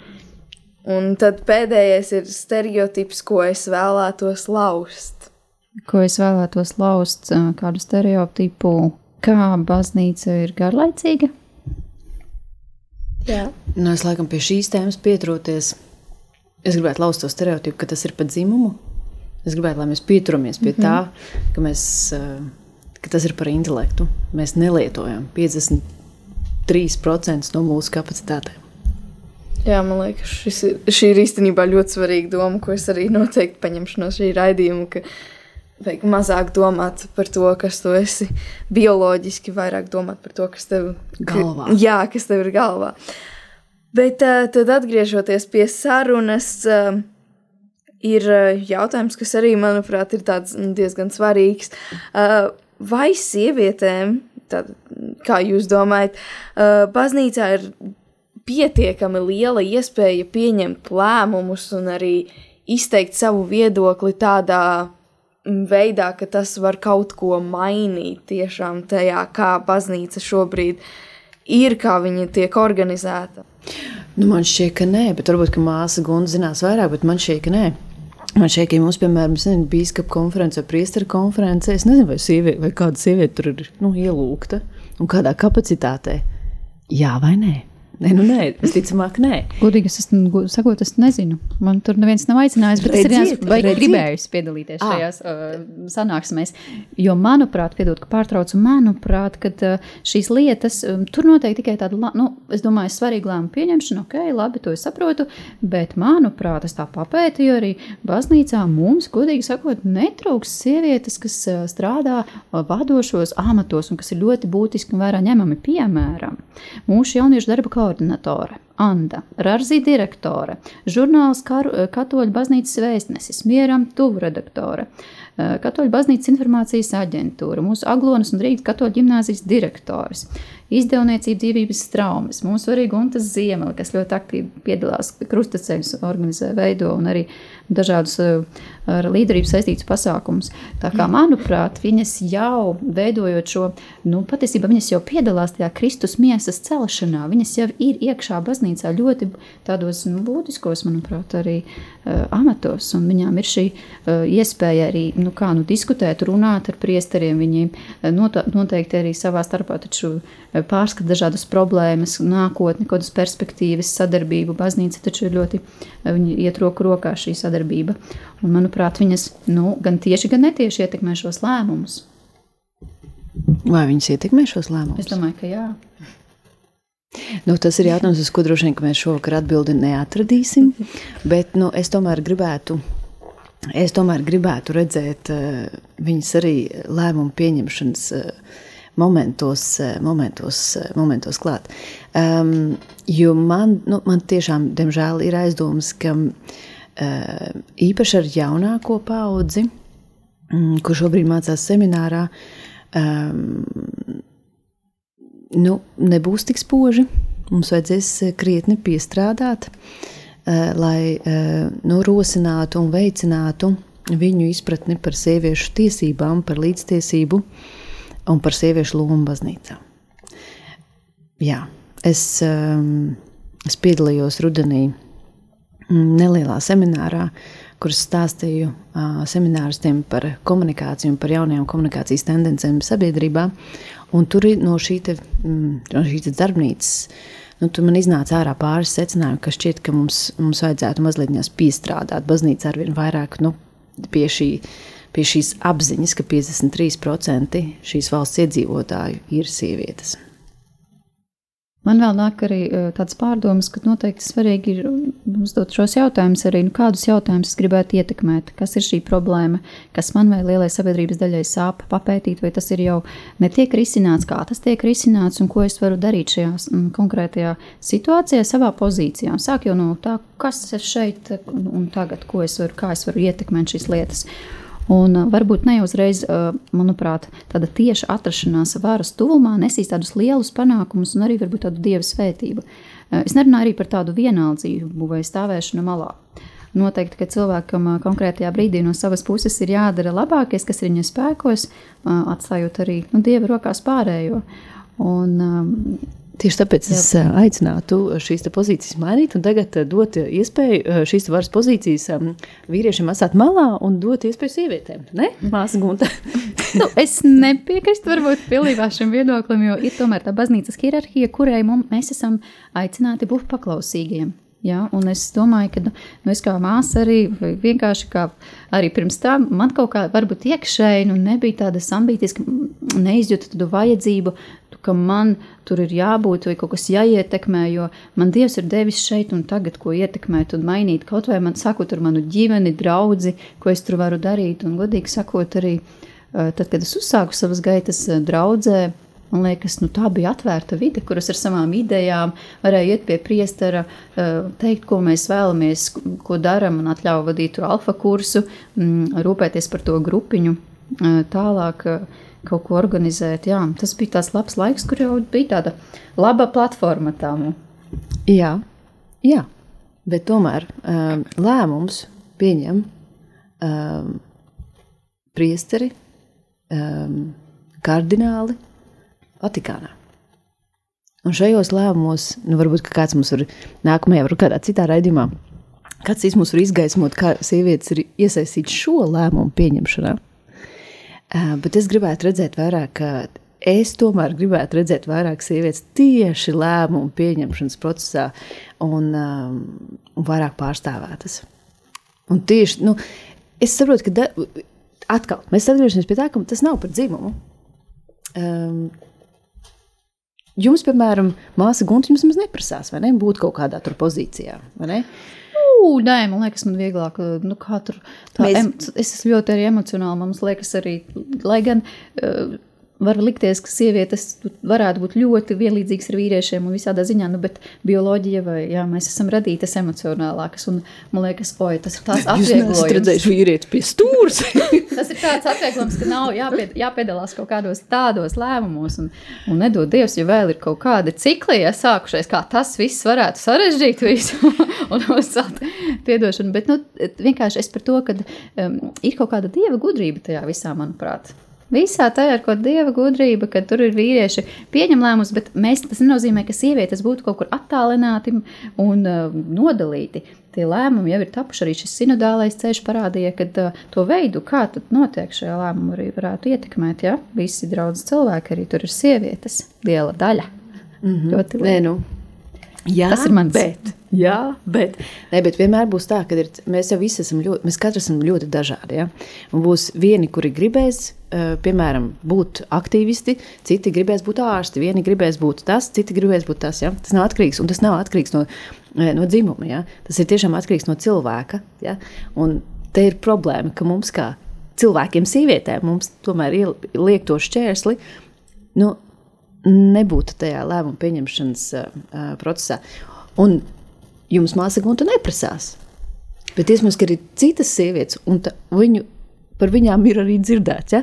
Un tad pēdējais ir stereotips, ko es vēlētos lauzt. Ko es vēlētos lauzt, uh, kādu stereotipu, kā baznīca ir garlaicīga? Jā. Nu, es laikam pie šīs tēmas pieturoties. Es gribētu lauzt to stereotipu, ka tas ir pa dzimumu. Es gribētu, lai mēs pieturamies pie mm -hmm. tā, ka, mēs, ka tas ir par intelektu. Mēs nelietojam 53% no mūsu kapacitātēm. Jā, man liekas, šis ir, šī ir īstenībā ļoti svarīga doma, ko es arī noteikti paņemšu no šī raidījuma. Ka vajag mazāk domāt par to, kas tu esi bioloģiski, vairāk domāt par to, kas tev, Galvā. Ka, jā, kas tev ir galvā. Bet tad atgriežoties pie sarunas, ir jautājums, kas arī, manuprāt, ir tāds diezgan svarīgs. Vai sievietēm, tad, kā jūs domājat, baznīcā ir pietiekami liela iespēja pieņemt lēmumus un arī izteikt savu viedokli tādā veidā, ka tas var kaut ko mainīt tiešām tajā, kā baznīca šobrīd ir, kā viņa tiek organizēta. Nu, man šķiet, ka nē, bet varbūt ka māsa Gunta zinās vairāk, bet man šķiet, ka nē. Man šķiet, ka mums, piemēram, ir biskupa konference vai priesteru konference. Es nezinu, vai, sieviete, vai kāda sieviete tur ir nu, ielūgta un kādā kapacitātē. Jā vai nē? Nē, nu nē, visticamāk, nē. Godīgi es esmu, sakot, es nezinu. Man tur neviens nav aicinājis, bet redziet, es arī esmu gribējis piedalīties à. šajās uh, sanāksmēs. Jo, manuprāt, piedod, ka pārtraucu, manuprāt, ka uh, šīs lietas, um, tur noteikti tikai tāda, nu, es domāju, svarīga lēmuma pieņemšana, ok, labi, to es saprotu, bet, manuprāt, es tā papētīju arī baznīcā mums, godīgi sakot, netrūks sievietes, kas uh, strādā uh, vadošos amatos un kas ir ļoti būtiski un vērā ņemami, piemēram, mūsu jauniešu darba kā koordinatore, Anna, Rārzī direktore, žurnāls Katoļu baznīcas vēstnesis, Mieram tuvu redaktore, Katoļu baznīcas informācijas aģentūra, mūsu Aglonas un Rīgas katoļu ģimnāzijas direktors, izdevniecība dzīvības traumas, mūsu arī Guntas Ziemeli, kas ļoti aktīvi piedalās krustaceļus organizē, veido un arī dažādus ar līderību saistītus pasākumus. Tā kā, manuprāt, viņas jau veidojot šo, nu, patiesībā viņas jau piedalās tajā Kristus miesas celšanā, viņas jau ir iekšā baznīcā ļoti tādos nu, būtiskos, manuprāt, arī uh, amatos, un viņām ir šī uh, iespēja arī, nu, kā, nu, diskutēt, runāt ar priesteriem, viņiem uh, noteikti arī savā starpā taču pārskata dažādas problēmas, nākotni, kādas perspektīvas, sadarbību. Baznīca taču ir ļoti, viņi iet roku rokā šī sadarbība. Un, manuprāt, viņas nu, gan tieši, gan netieši ietekmē šos lēmumus. Vai viņas ietekmē šos lēmumus? Es domāju, ka jā. Nu, tas ir jautājums, uz ko droši vien mēs šovakar atbildi neatradīsim. Bet nu, es tomēr gribētu. Es tomēr gribētu redzēt uh, viņas arī lēmumu pieņemšanas uh, momentos, eh, momentos, eh, momentos klāt. Um, jo man, nu, man tiešām, diemžēl, ir aizdomas, ka uh, īpaši ar jaunāko paudzi, um, kur šobrīd mācās seminārā, nu, nebūs tik spoži. Mums vajadzēs krietni piestrādāt, lai nu, rosinātu un veicinātu viņu izpratni par sieviešu tiesībām, par līdztiesību un par sieviešu lomu baznīcā. Jā, es, es piedalījos rudenī nelielā seminārā, kuras stāstīju uh, semināristiem par komunikāciju un par jaunajām komunikācijas tendencēm sabiedrībā. Un tur no, šī mm, no šīs darbnīcas nu, tur man iznāca ārā pāris secinājumi, ka šķiet, ka mums, mums vajadzētu mazliet piestrādāt. Baznīca ar vien vairāk nu, pie, šī, pie šīs apziņas, ka 53% šīs valsts iedzīvotāju ir sievietes. Man vēl nāk arī tāds pārdoms, ka noteikti svarīgi ir uzdot šos jautājumus arī, nu, kādus jautājumus es gribētu ietekmēt, kas ir šī problēma, kas man vai lielai sabiedrības daļai sāp, papētīt, vai tas ir jau netiek risināts, kā tas tiek risināts un ko es varu darīt šajā m, konkrētajā situācijā, savā pozīcijā. Sāk jau no tā, kas es šeit un tagad, ko es varu, kā es varu ietekmēt šīs lietas. Un varbūt ne uzreiz, manuprāt, tāda tieša atrašanās varas tuvumā nesīs tādus lielus panākumus un arī varbūt tādu dievu svētību. Es nerunāju arī par tādu vienaldzību vai stāvēšanu malā. Noteikti, ka cilvēkam konkrētajā brīdī no savas puses ir jādara labākais, kas ir viņa spēkos, atstājot arī nu, dieva rokās pārējo. Un, Tieši tāpēc Jā. es aicinātu šīs pozīcijas mainīt un tagad dot iespēju šīs varas pozīcijas vīriešiem atstāt malā un dot iespēju sievietēm. Ne, māsa Gunta? nu, es nepiekrītu varbūt pilnībā šim viedoklim, jo ir tomēr tā baznīcas hierarhija, kurai mums, mēs esam aicināti būt paklausīgiem. Ja, un es domāju, ka nu, es kā māsa arī vienkārši kā arī pirms tam man kaut kā varbūt iekšēji nu, nebija tādas ambīcijas, ka neizjūtu tādu vajadzību, ka man tur ir jābūt vai kaut kas jāietekmē, jo man Dievs ir devis šeit un tagad, ko ietekmēt un mainīt. Kaut vai man sakot ar manu ģimeni, draudzi, ko es tur varu darīt. Un godīgi sakot, arī tad, kad es uzsāku savas gaitas draudzē, Man liekas, nu, tā bija atvērta vide, kuras ar savām idejām varēja iet pie priestera, eh, teikt, ko mēs vēlamies, ko darām, un atļauju vadīt tur alfa kursu, mm, rūpēties par to grupiņu, eh, tālāk eh, kaut ko organizēt. Jā, tas bija tāds labs laiks, kur jau bija tāda laba platforma tam. Jā, jā, bet tomēr lēmums pieņem um, priesteri, um, kardināli Vatikānā. Un šajos lēmumos, nu, varbūt kāds mums var nākamajā, vai kādā citā raidījumā, kāds mums var izgaismot, kā sievietes ir iesaistītas šo lēmumu pieņemšanā. Uh, bet es gribētu redzēt vairāk, es tomēr gribētu redzēt vairāk sievietes tieši lēmumu pieņemšanas procesā un, um, vairāk pārstāvētas. Un tieši, nu, es saprotu, ka da, atkal mēs atgriežamies pie tā, ka tas nav par dzimumu. Um, Jums, piemēram, māsa Gunta, jums neprasās, vai ne? Būt kaut kādā tur pozīcijā, vai ne? Uh, nē, man liekas, man vieglāk. Nu, tur, Mēs... em, es esmu ļoti emocionāli. Man liekas, arī, lai gan uh, var likties, ka sievietes varētu būt ļoti vienlīdzīgas ar vīriešiem un visādā ziņā, nu, bet bioloģija vai jā, mēs esam radītas emocionālākas. Un, man liekas, oi, tas ir tāds atvieglojums. Jūs redzējuši vīrieti pie stūrs. tas ir tāds atvieglojums, ka nav jāpied, jāpiedalās kaut kādos tādos lēmumos un, un nedod Dievs, ja vēl ir kaut kādi cikli ja, sākušies, kā tas viss varētu sarežģīt visu un uzcelt piedošanu. Bet nu, vienkārši es par to, ka um, ir kaut kāda dieva gudrība tajā visā, manuprāt. Visā tajā ir kaut kāda dieva gudrība, ka tur ir vīrieši pieņem lēmumus, bet mēs, tas nenozīmē, ka sievietes būtu kaut kur attālināti un uh, nodalīti. Tie lēmumi jau ir tapuši arī šis sinodālais ceļš parādīja, ka uh, to veidu, kā tad notiek šajā lēmumu, arī varētu ietekmēt, ja visi draudz cilvēki, arī tur ir sievietes, liela daļa. Mm -hmm. Ļoti liela. Nē, nu, Jā, tas ir mans. Bet, jā, bet, ne, bet vienmēr būs tā, ka ir, mēs jau visi esam ļoti, mēs katrs esam ļoti dažādi. Ja? Un būs vieni, kuri gribēs, piemēram, būt aktīvisti, citi gribēs būt ārsti, vieni gribēs būt tas, citi gribēs būt tas. Ja? Tas nav atkarīgs, un tas nav atkarīgs no, no dzimuma. Ja? Tas ir tiešām atkarīgs no cilvēka. Ja? Un te ir problēma, ka mums kā cilvēkiem, sievietēm, mums tomēr liek to šķērsli. Nu, nebūtu tajā lēmumu pieņemšanas uh, procesā. Un jums māsa gunta neprasās. Bet iespējams, ka ir citas sievietes, un ta, viņu, par viņām ir arī dzirdēts, ja?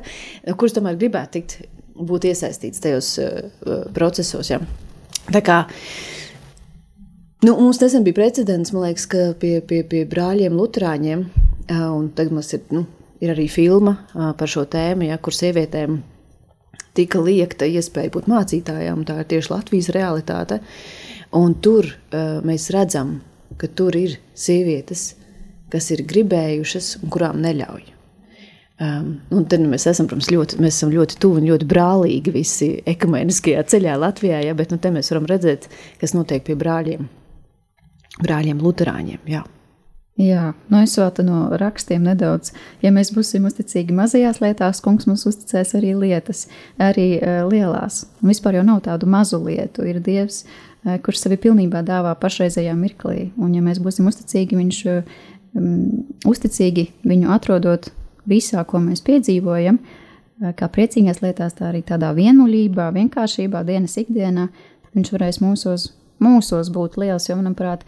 kuras tomēr gribētu tikt, būt iesaistīts tajos uh, procesos. Ja? Tā kā nu, mums nesen bija precedents, man liekas, ka pie, pie, pie brāļiem Lutāņiem, uh, un tagad mums ir nu, ir arī filma par šo tēmu, ja, kur sievietēm tika liekta iespēja būt mācītājām. Tā ir tieši Latvijas realitāte. Un tur uh, mēs redzam, ka tur ir sievietes, kas ir gribējušas un kurām neļauj. Um, un tad nu, mēs esam, protams, ļoti, mēs esam ļoti tuvu un ļoti brālīgi visi ekumeniskajā ceļā Latvijā, ja, bet nu, te mēs varam redzēt, kas notiek pie brāļiem, brāļiem Lutāņiem. Jā, nu es vēl no rakstiem nedaudz. Ja mēs būsim uzticīgi mazajās lietās, kungs mums uzticēs arī lietas, arī uh, lielās. Un vispār jau nav tādu mazu lietu. Ir Dievs, uh, kurš sevi pilnībā dāvā pašreizējā mirklī. Un ja mēs būsim uzticīgi, viņš um, uzticīgi viņu atrodot visā, ko mēs piedzīvojam, uh, kā priecīgās lietās, tā arī tādā vienulībā, vienkāršībā, dienas ikdienā, viņš varēs mūsos, mūsos būt liels, jo, manuprāt,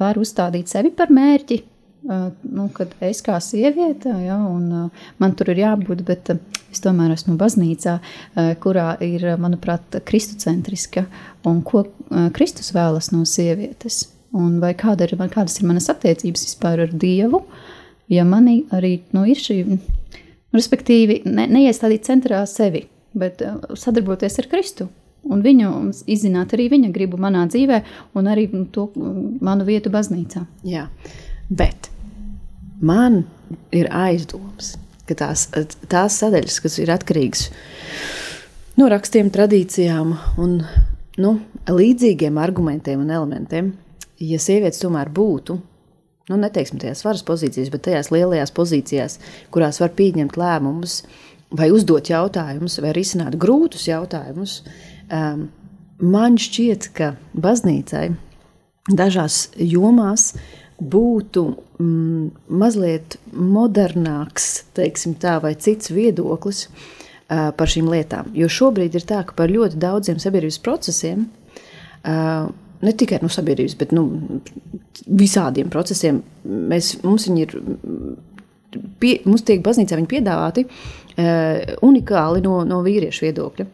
var uzstādīt sevi par mērķi. Uh, nu, kad es kā sieviete, ja, un uh, man tur ir jābūt, bet uh, es tomēr esmu baznīcā, kurā ir, manuprāt, kristucentriska un ko Kristus vēlas no sievietes. Un vai kāda ir, kādas ir manas attiecības vispār ar Dievu, ja manī arī nu, ir šī, respektīvi, ne, neiestādīt centrā sevi, bet sadarboties ar Kristu un viņu izzināt arī viņa gribu manā dzīvē, un arī to manu vietu baznīcā. Jā, bet man ir aizdoms, ka tās, tās sadaļas, kas ir atkarīgas no rakstiem, tradīcijām un nu, līdzīgiem argumentiem un elementiem, ja sievietes tomēr būtu. Nu, neteiksim tajās varas pozīcijās, bet tajās lielajās pozīcijās, kurās var pieņemt lēmumus, vai uzdot jautājumus, vai risināt grūtus jautājumus, um, man šķiet, ka baznīcai dažās jomās būtu mm, mazliet modernāks, teiksim tā, vai cits viedoklis uh, par šīm lietām. Jo šobrīd ir tā, ka par ļoti daudziem sabiedrības procesiem, uh, ne tikai no sabiedrības, bet nu, visādiem procesiem, mēs, mums viņi ir. Pie, mums tiek baznīcā piedāvāti uh, unikāli no, no vīriešu viedokļa.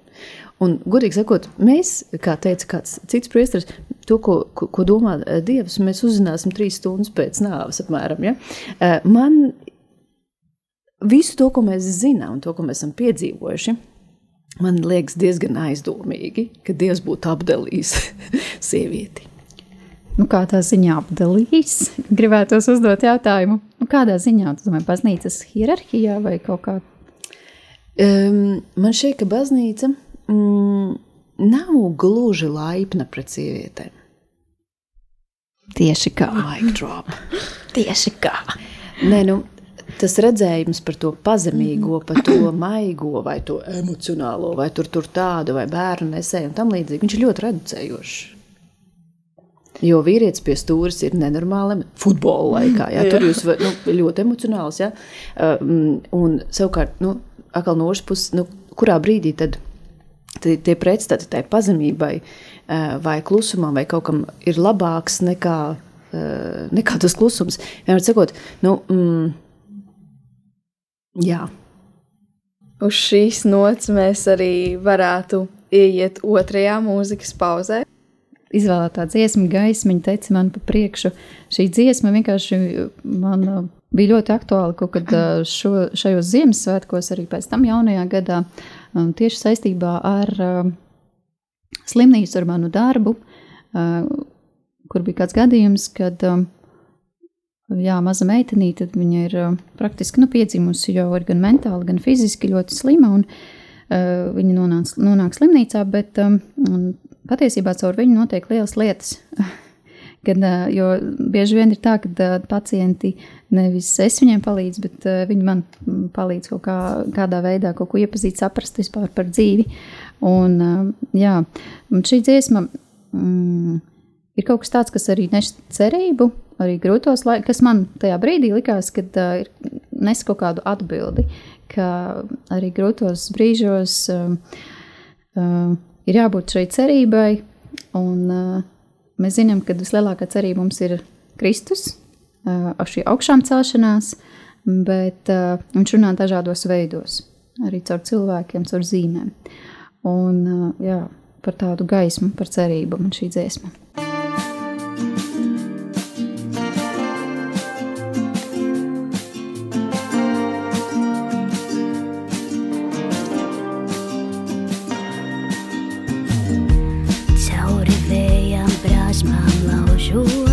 Un, godīgi sakot, mēs, kā teica kāds cits priesteris, to, ko, ko, ko domā eh, Dievs, mēs uzzināsim trīs stundas pēc nāves apmēram. Ja? Eh, man visu to, ko mēs zinām un to, ko mēs esam piedzīvojuši, man liekas diezgan aizdomīgi, ka Dievs būtu apdalījis sievieti. Nu, kā tā ziņā apdalījis? Gribētu uzdot jautājumu, nu, kādā ziņā tas ir baznīcas hierarhijā vai kaut kā? Um, man šķiet, ka baznīca mm, nav gluži laipna pret sievietēm. Tieši kā. Tieši kā. Nē, nu, tas redzējums par to pazemīgo, par to maigo, vai to emocionālo, vai tur, tur tādu, vai bērnu nesēju un tam līdzīgi, viņš ir ļoti reducējošs. Jo vīrietis pie stūres ir nenormāli futbola laikā. Jā, tur jūs nu, ļoti emocionāls. Jā. Uh, un savukārt, nu, atkal no otras puses, nu, kurā brīdī tad tie pretstati tai pazemībai vai klusumam vai kaut kam ir labāks nekā, nekā tas klusums. Vienmēr sakot, nu, mm, jā. Uz šīs nots mēs arī varētu ieiet otrajā mūzikas pauzē. Izvēlētā dziesma, gaismiņa teica man pa priekšu. Šī dziesma vienkārši man bija ļoti aktuāla kaut kad šo, šajos Ziemassvētkos, arī pēc tam jaunajā gadā. Uh, tieši saistībā ar slimnīcu, ar manu darbu, kur bija kāds gadījums, kad jā, maza meitenīte, viņa ir praktiski nu, piedzimusi jau ir gan mentāli, gan fiziski ļoti slima, un viņa nonāc, nonāk slimnīcā, bet patiesībā caur viņu notiek lielas lietas. Kad, jo bieži vien ir tā, ka pacienti nevis es viņiem palīdzu, bet viņi man palīdz kaut kā, kādā veidā kaut ko iepazīt, saprast vispār par dzīvi. Un, jā, šī dziesma mm, ir kaut kas tāds, kas arī nes cerību, arī grūtos laikos, kas man tajā brīdī likās, kad uh, nes kaut kādu atbildi, ka arī grūtos brīžos uh, uh, ir jābūt šai cerībai. Un, uh, mēs zinām, ka vislielākā cerība mums ir Kristus, ar šī augšām celšanās, bet viņš runā dažādos veidos, arī caur cilvēkiem, caur zīmēm. Un jā, par tādu gaismu, par cerību man šī dziesma. Cauri vējā smile, not sure.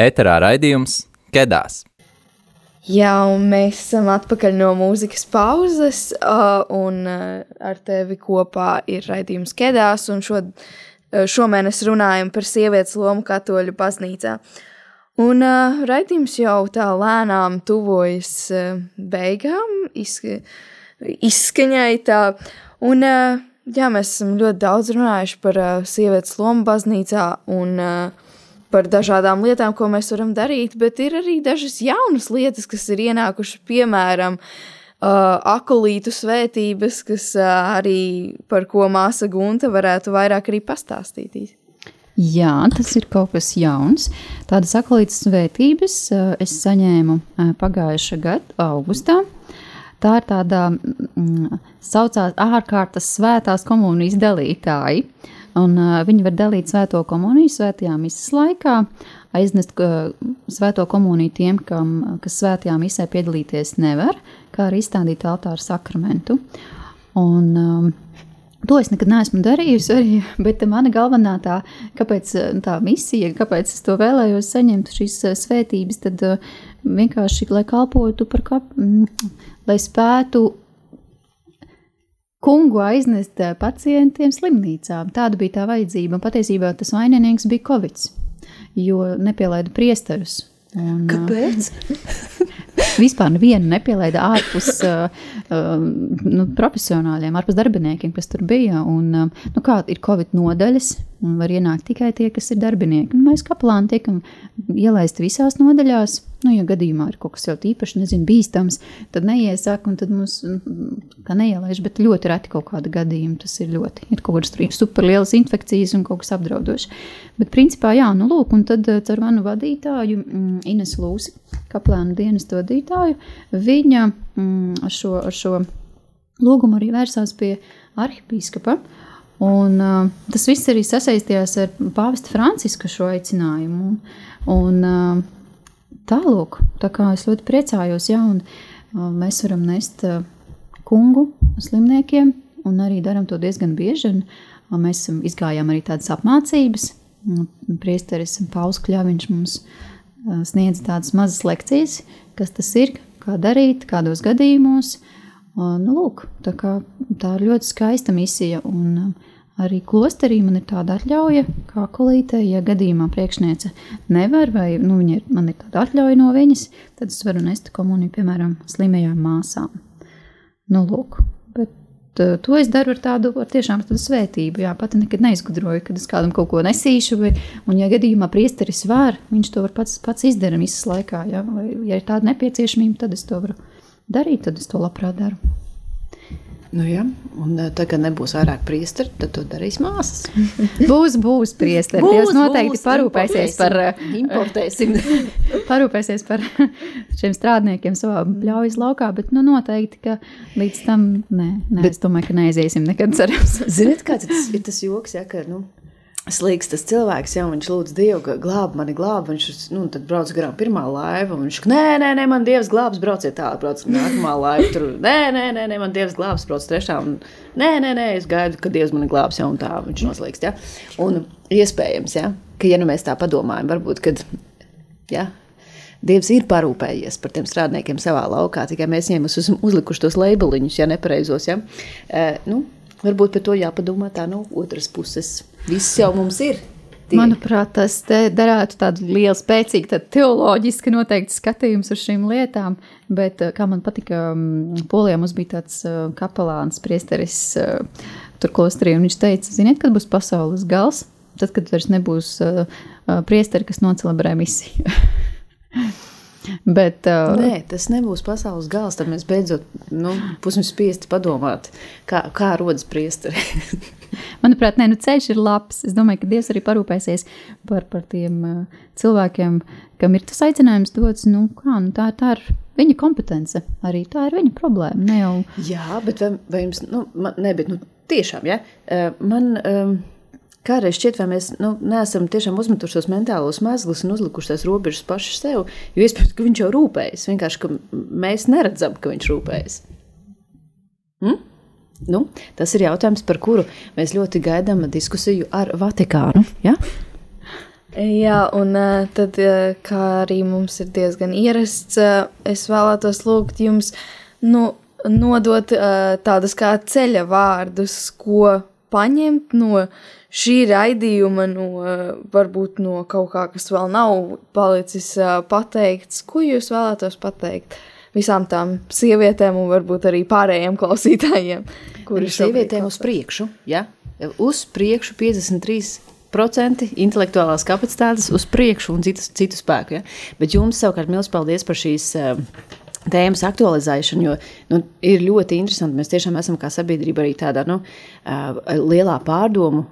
Ēterā raidījums Kedās. Jā, un mēs esam atpakaļ no mūzikas pauzes, uh, un uh, ar tevi kopā ir raidījums Kedās, un šo, uh, šomēnes runājam par sievietes lomu katoļu baznīcā. Un uh, raidījums jau tā lēnām tuvojas uh, beigām, izska izskaņai tā, un uh, jā, mēs esam ļoti daudz runājuši par uh, sievietes lomu baznīcā, un uh, par dažādām lietām, ko mēs varam darīt, bet ir arī dažas jaunas lietas, kas ir ienākušas, piemēram, uh, akulītu svētības, kas uh, arī par ko māsa Gunta varētu vairāk arī pastāstīt. Jā, tas ir kaut kas jauns. Tādas aklītas svētības uh, es saņēmu uh, pagājušā gada augustā. Tā ir tāda mm, saucās ārkārtas svētās komunijas dalītāji. Un, uh, viņi var dalīt svēto komuniju svētajā misijas laikā, aiznest uh, svēto komuniju tiem, kam, kas svētajā misē piedalīties nevar, kā arī izstādīt altāru sakramentu. Un, um, To es nekad neesmu darījusi, arī, bet mana galvenā tā, kāpēc, tā misija, kāpēc es to vēlējos saņemt, šīs svētības, tad vienkārši, lai kalpotu par mm, lai spētu kungu aiznest eh, pacientiem slimnīcām. Tāda bija tā vajadzība. Un patiesībā tas vaininieks bija Covid, jo nepielaida priesterus. Un, Kāpēc? Vispār nevienu nepielaida ārpus uh, uh, nu, profesionāļiem, ārpus darbiniekiem, kas tur bija. Un, uh, nu, kā ir Covid nodaļas, un var ienākt tikai tie, kas ir darbinieki. Un mēs kaplāni tiekam ielaisti visās nodaļās. Nu, ja gadījumā ir kaut kas jau īpaši, nezinu, bīstams, tad neiesāk, un tad mums, kā neielaiž, bet ļoti reti kaut kāda gadījuma tas ir ļoti. Ir kaut kādas superlielas infekcijas un kaut kas apdraudošs. Bet, principā, jā, nu, lūk, un tad ar manu vadītāju, mm, Ines Lūsi, kaplāna dienas vadītāju, viņa mm, ar, šo, ar šo lūgumu arī vērsās pie arhipīskapa. Un, uh, tas viss arī sasaistījās ar Pāvesta Franciska šo aicinājumu. Un, uh, Tālāk, tā kā es ļoti priecājos, ja uh, mēs varam nest uh, kungu slimniekiem, un arī darām to diezgan bieži. Un, uh, mēs izgājām arī tādas apmācības. Priesteris Pauls Kļaviņš mums uh, sniedz tādas mazas lekcijas, kas tas ir, kā darīt, kādos gadījumos. Uh, nu, lūk, tā, kā, tā ir ļoti skaista misija. Un, uh, Arī klosterī man ir tāda atļauja, kā kolītē, ja gadījumā priekšniece nevar, vai nu, ir, man ir tāda atļauja no viņas, tad es varu nest komuniju, piemēram, slimajām māsām. Nu, lūk, bet uh, to es daru ar tādu ar tiešām tādu svētību. Jā, pati nekad neizgudroju, kad es kādam kaut ko nesīšu, vai, un, ja gadījumā priesteris var, viņš to var pats, pats izdarīt visas laikā. Jā, vai, ja ir tāda nepieciešamība, tad es to varu darīt, tad es to labprāt daru. Nu, ja. Un eh, tā kā nebūs vairāk priesteri, tad to darīs māsas. Būs, būs priesteri. Dievs noteikti būs, parūpēsies par, importēsim. parūpēsies par šiem strādniekiem savā pļaujas laukā, bet nu, noteikti, ka līdz tam, nē, nē bet, es domāju, ka neaiziesim nekad cerams. Ziniet, kāds tas ir tas joks, ja, ka, nu, slīgs tas cilvēks, jau viņš lūdz Dievu, glāb mani, glāb. Viņš nu, tad brauc garām pirmā laiva. Viņš saka, nē, nē, nē, man Dievs glābs, brauciet tālāk, brauc nākamā laiva. Tur, nē, nē, nē, nē, man Dievs glābs, brauc trešā. Un, nē, nē, nē, es gaidu, ka Dievs mani glābs, jau tā viņš noslīgst. Ja? Un iespējams, ja, ka, ja nu mēs tā padomājam, varbūt, kad, ja, Dievs ir parūpējies par tiem strādniekiem savā laukā, tikai mēs viņiem esam uzlikuši tos labeliņus, ja nepareizos. Ja? E, nu, varbūt par to jāpadomā tā no otras puses. Viss jau mums ir. Tie. Manuprāt, tas darētu tādu lielu, spēcīgu, tādu teoloģisku noteikti skatījums uz šīm lietām. Bet, kā man patika, Polijā mums bija tāds kapelāns, priesteris tur klosterī, un viņš teica, ziniet, kad būs pasaules gals? Tad, kad vairs nebūs priesteri, kas nocelebrē misiju. Bet, uh, Nē, tas nebūs pasaules gals. Tad mēs beidzot nu, būsim spiesti padomāt, kā, kā rodas priesteri. Manuprāt, nē, nu ceļš ir labs. Es domāju, ka Dievs arī parūpēsies par, par tiem uh, cilvēkiem, kam ir tas aicinājums dots. Nu, kā, nu, tā, tā ir viņa kompetence, arī tā ir viņa problēma. Ne jau... Jā, bet vai, vai jums, nu, man, ne, bet, nu, tiešām, ja, uh, man. Um, Kādreiz šķiet, vai mēs nu, neesam tiešām uzmetuši tos mentālos mezglus un uzlikuši tās robežas paši sev, jo iespējams, ka viņš jau rūpējas. Vienkārši, mēs neredzam, ka viņš rūpējas. Hmm? Nu, tas ir jautājums, par kuru mēs ļoti gaidām diskusiju ar Vatikānu. Ja? Jā, un tad, kā arī mums ir diezgan ierasts, es vēlētos lūgt jums nu, nodot tādus kā ceļa vārdus, ko paņemt no šī raidījuma, no varbūt no kaut kā, kas vēl nav palicis pateikts, ko jūs vēlētos pateikt visām tām sievietēm un varbūt arī pārējiem klausītājiem, kuri sievietēm uz priekšu, ja? uz priekšu 53% intelektuālās kapacitātes uz priekšu un citu, citu spēku. Ja? Bet jums savukārt milz paldies par šīs uh, tēmas aktualizēšanu, jo nu, ir ļoti interesanti. Mēs tiešām esam kā sabiedrība arī tādā nu, lielā pārdomu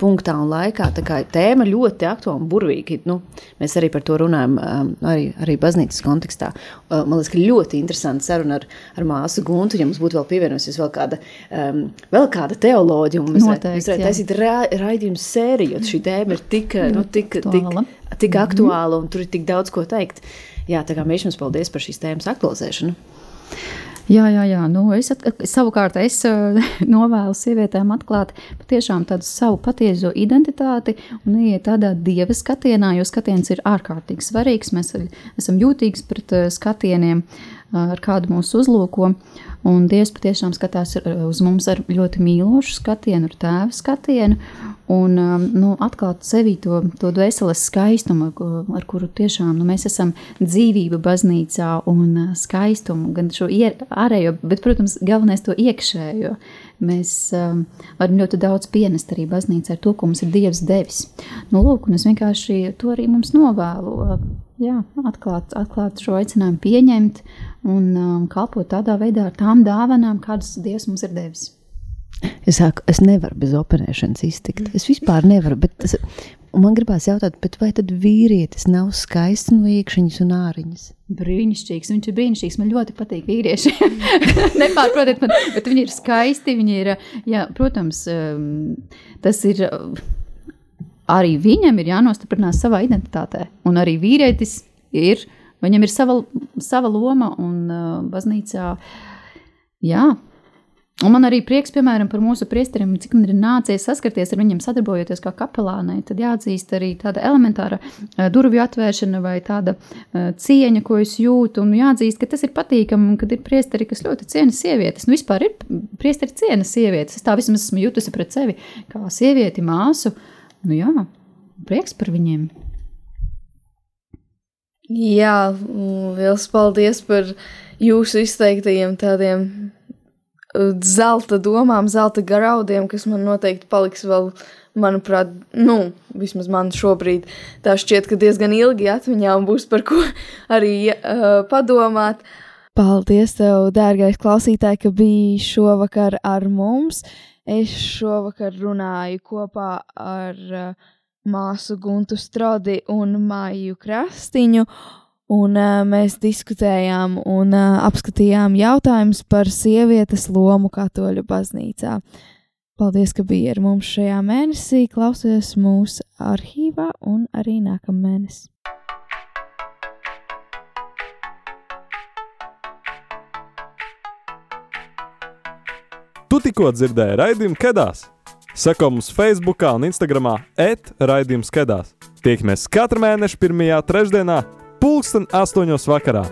punktā un laikā. Tā kā tēma ļoti aktuāla un burvīga. Nu, mēs arī par to runājam, arī, arī baznīcas kontekstā. Man liekas, ka ļoti interesanti saruna ar, ar māsu Guntu. Ja mums būtu vēl pievienojusies vēl kāda, vēl kāda teoloģija, un mēs varētu taisīt ra raidījumu sēriju, jo šī tēma ir tik, nu, tik, tik, tik aktuāla un tur ir tik daudz ko teikt. Uh, jā, tā kā mēs jums paldies par šīs tēmas aktualizēšanu. Jā, jā, jā. Nu, es at, savukārt es uh, novēlu sievietēm atklāt patiešām tādu savu patieso identitāti un iet tādā dieva skatienā, jo skatiens ir ārkārtīgi svarīgs. Mēs esam jūtīgi pret uh, skatieniem, uh, ar kādu mūs uzlūko. Un Dievs patiešām skatās uz mums ar ļoti mīlošu skatienu, ar tēva skatienu un um, nu, atklāt sevi to, to dvēseles skaistumu, ar kuru tiešām nu, mēs esam dzīvība baznīcā un uh, skaistumu, gan šo ārējo, bet, protams, galvenais to iekšējo. Mēs um, varam ļoti daudz pienest arī baznīcā ar to, ko mums ir Dievs devis. Nu, lūk, un es vienkārši to arī mums novēlu. Uh, jā, atklāt, atklāt šo aicinājumu, pieņemt un um, kalpot tādā veidā ar tām dāvanām, kādas Dievs mums ir devis. Es saku, es nevaru bez operēšanas iztikt. Es vispār nevaru. Tas, man gribās jautāt, vai tad vīrietis nav skaists no iekšķiņas un āriņas? Brīnišķīgs, viņš ir brīnišķīgs. Man ļoti patīk vīrieši. Nepārprotiet, man, bet viņi ir skaisti. Viņi ir, jā, protams, um, tas ir. Arī viņam ir jānostiprinās savā identitātē. Un arī vīrietis ir, viņam ir sava, sava loma un uh, baznīcā. Jā, Un man arī prieks, piemēram, par mūsu priesteriem, cik man ir nācies saskarties ar viņiem, sadarbojoties kā kapelānai. Tad jāatzīst arī tāda elementāra uh, durvju atvēršana vai tāda uh, cieņa, ko es jūtu. Un jāatzīst, ka tas ir patīkami, kad ir priesteri, kas ļoti ciena sievietes. Nu, vispār ir priesteri ciena sievietes. Es tā vismaz esmu jutusi pret sevi kā sievieti, māsu. Nu, jā, prieks par viņiem. Jā, liels paldies par jūsu izteiktajiem tādiem zelta domām, zelta graudiem, kas man noteikti paliks vēl, manuprāt, nu, vismaz man šobrīd tā šķiet, ka diezgan ilgi atmiņā un būs par ko arī uh, padomāt. Paldies, tev, dārgais klausītāj, ka biji šovakar ar mums. Es šovakar runāju kopā ar uh, māsu Guntu Strodi un Māju Krastiņu. Un, uh, mēs diskutējām un uh, apskatījām jautājumus par sievietes lomu katoļu baznīcā. Paldies, ka biji ar mums šajā mēnesī. Klausies mūsu arhīvā un arī nākamā mēnesī. Tu tikko dzirdēji raidījumu Kedās. Seko mums Facebook un Instagram etraidījums Kedās. Tiekamies katru mēnešu pirmajā trešdienā pulksten astoņos vakarā.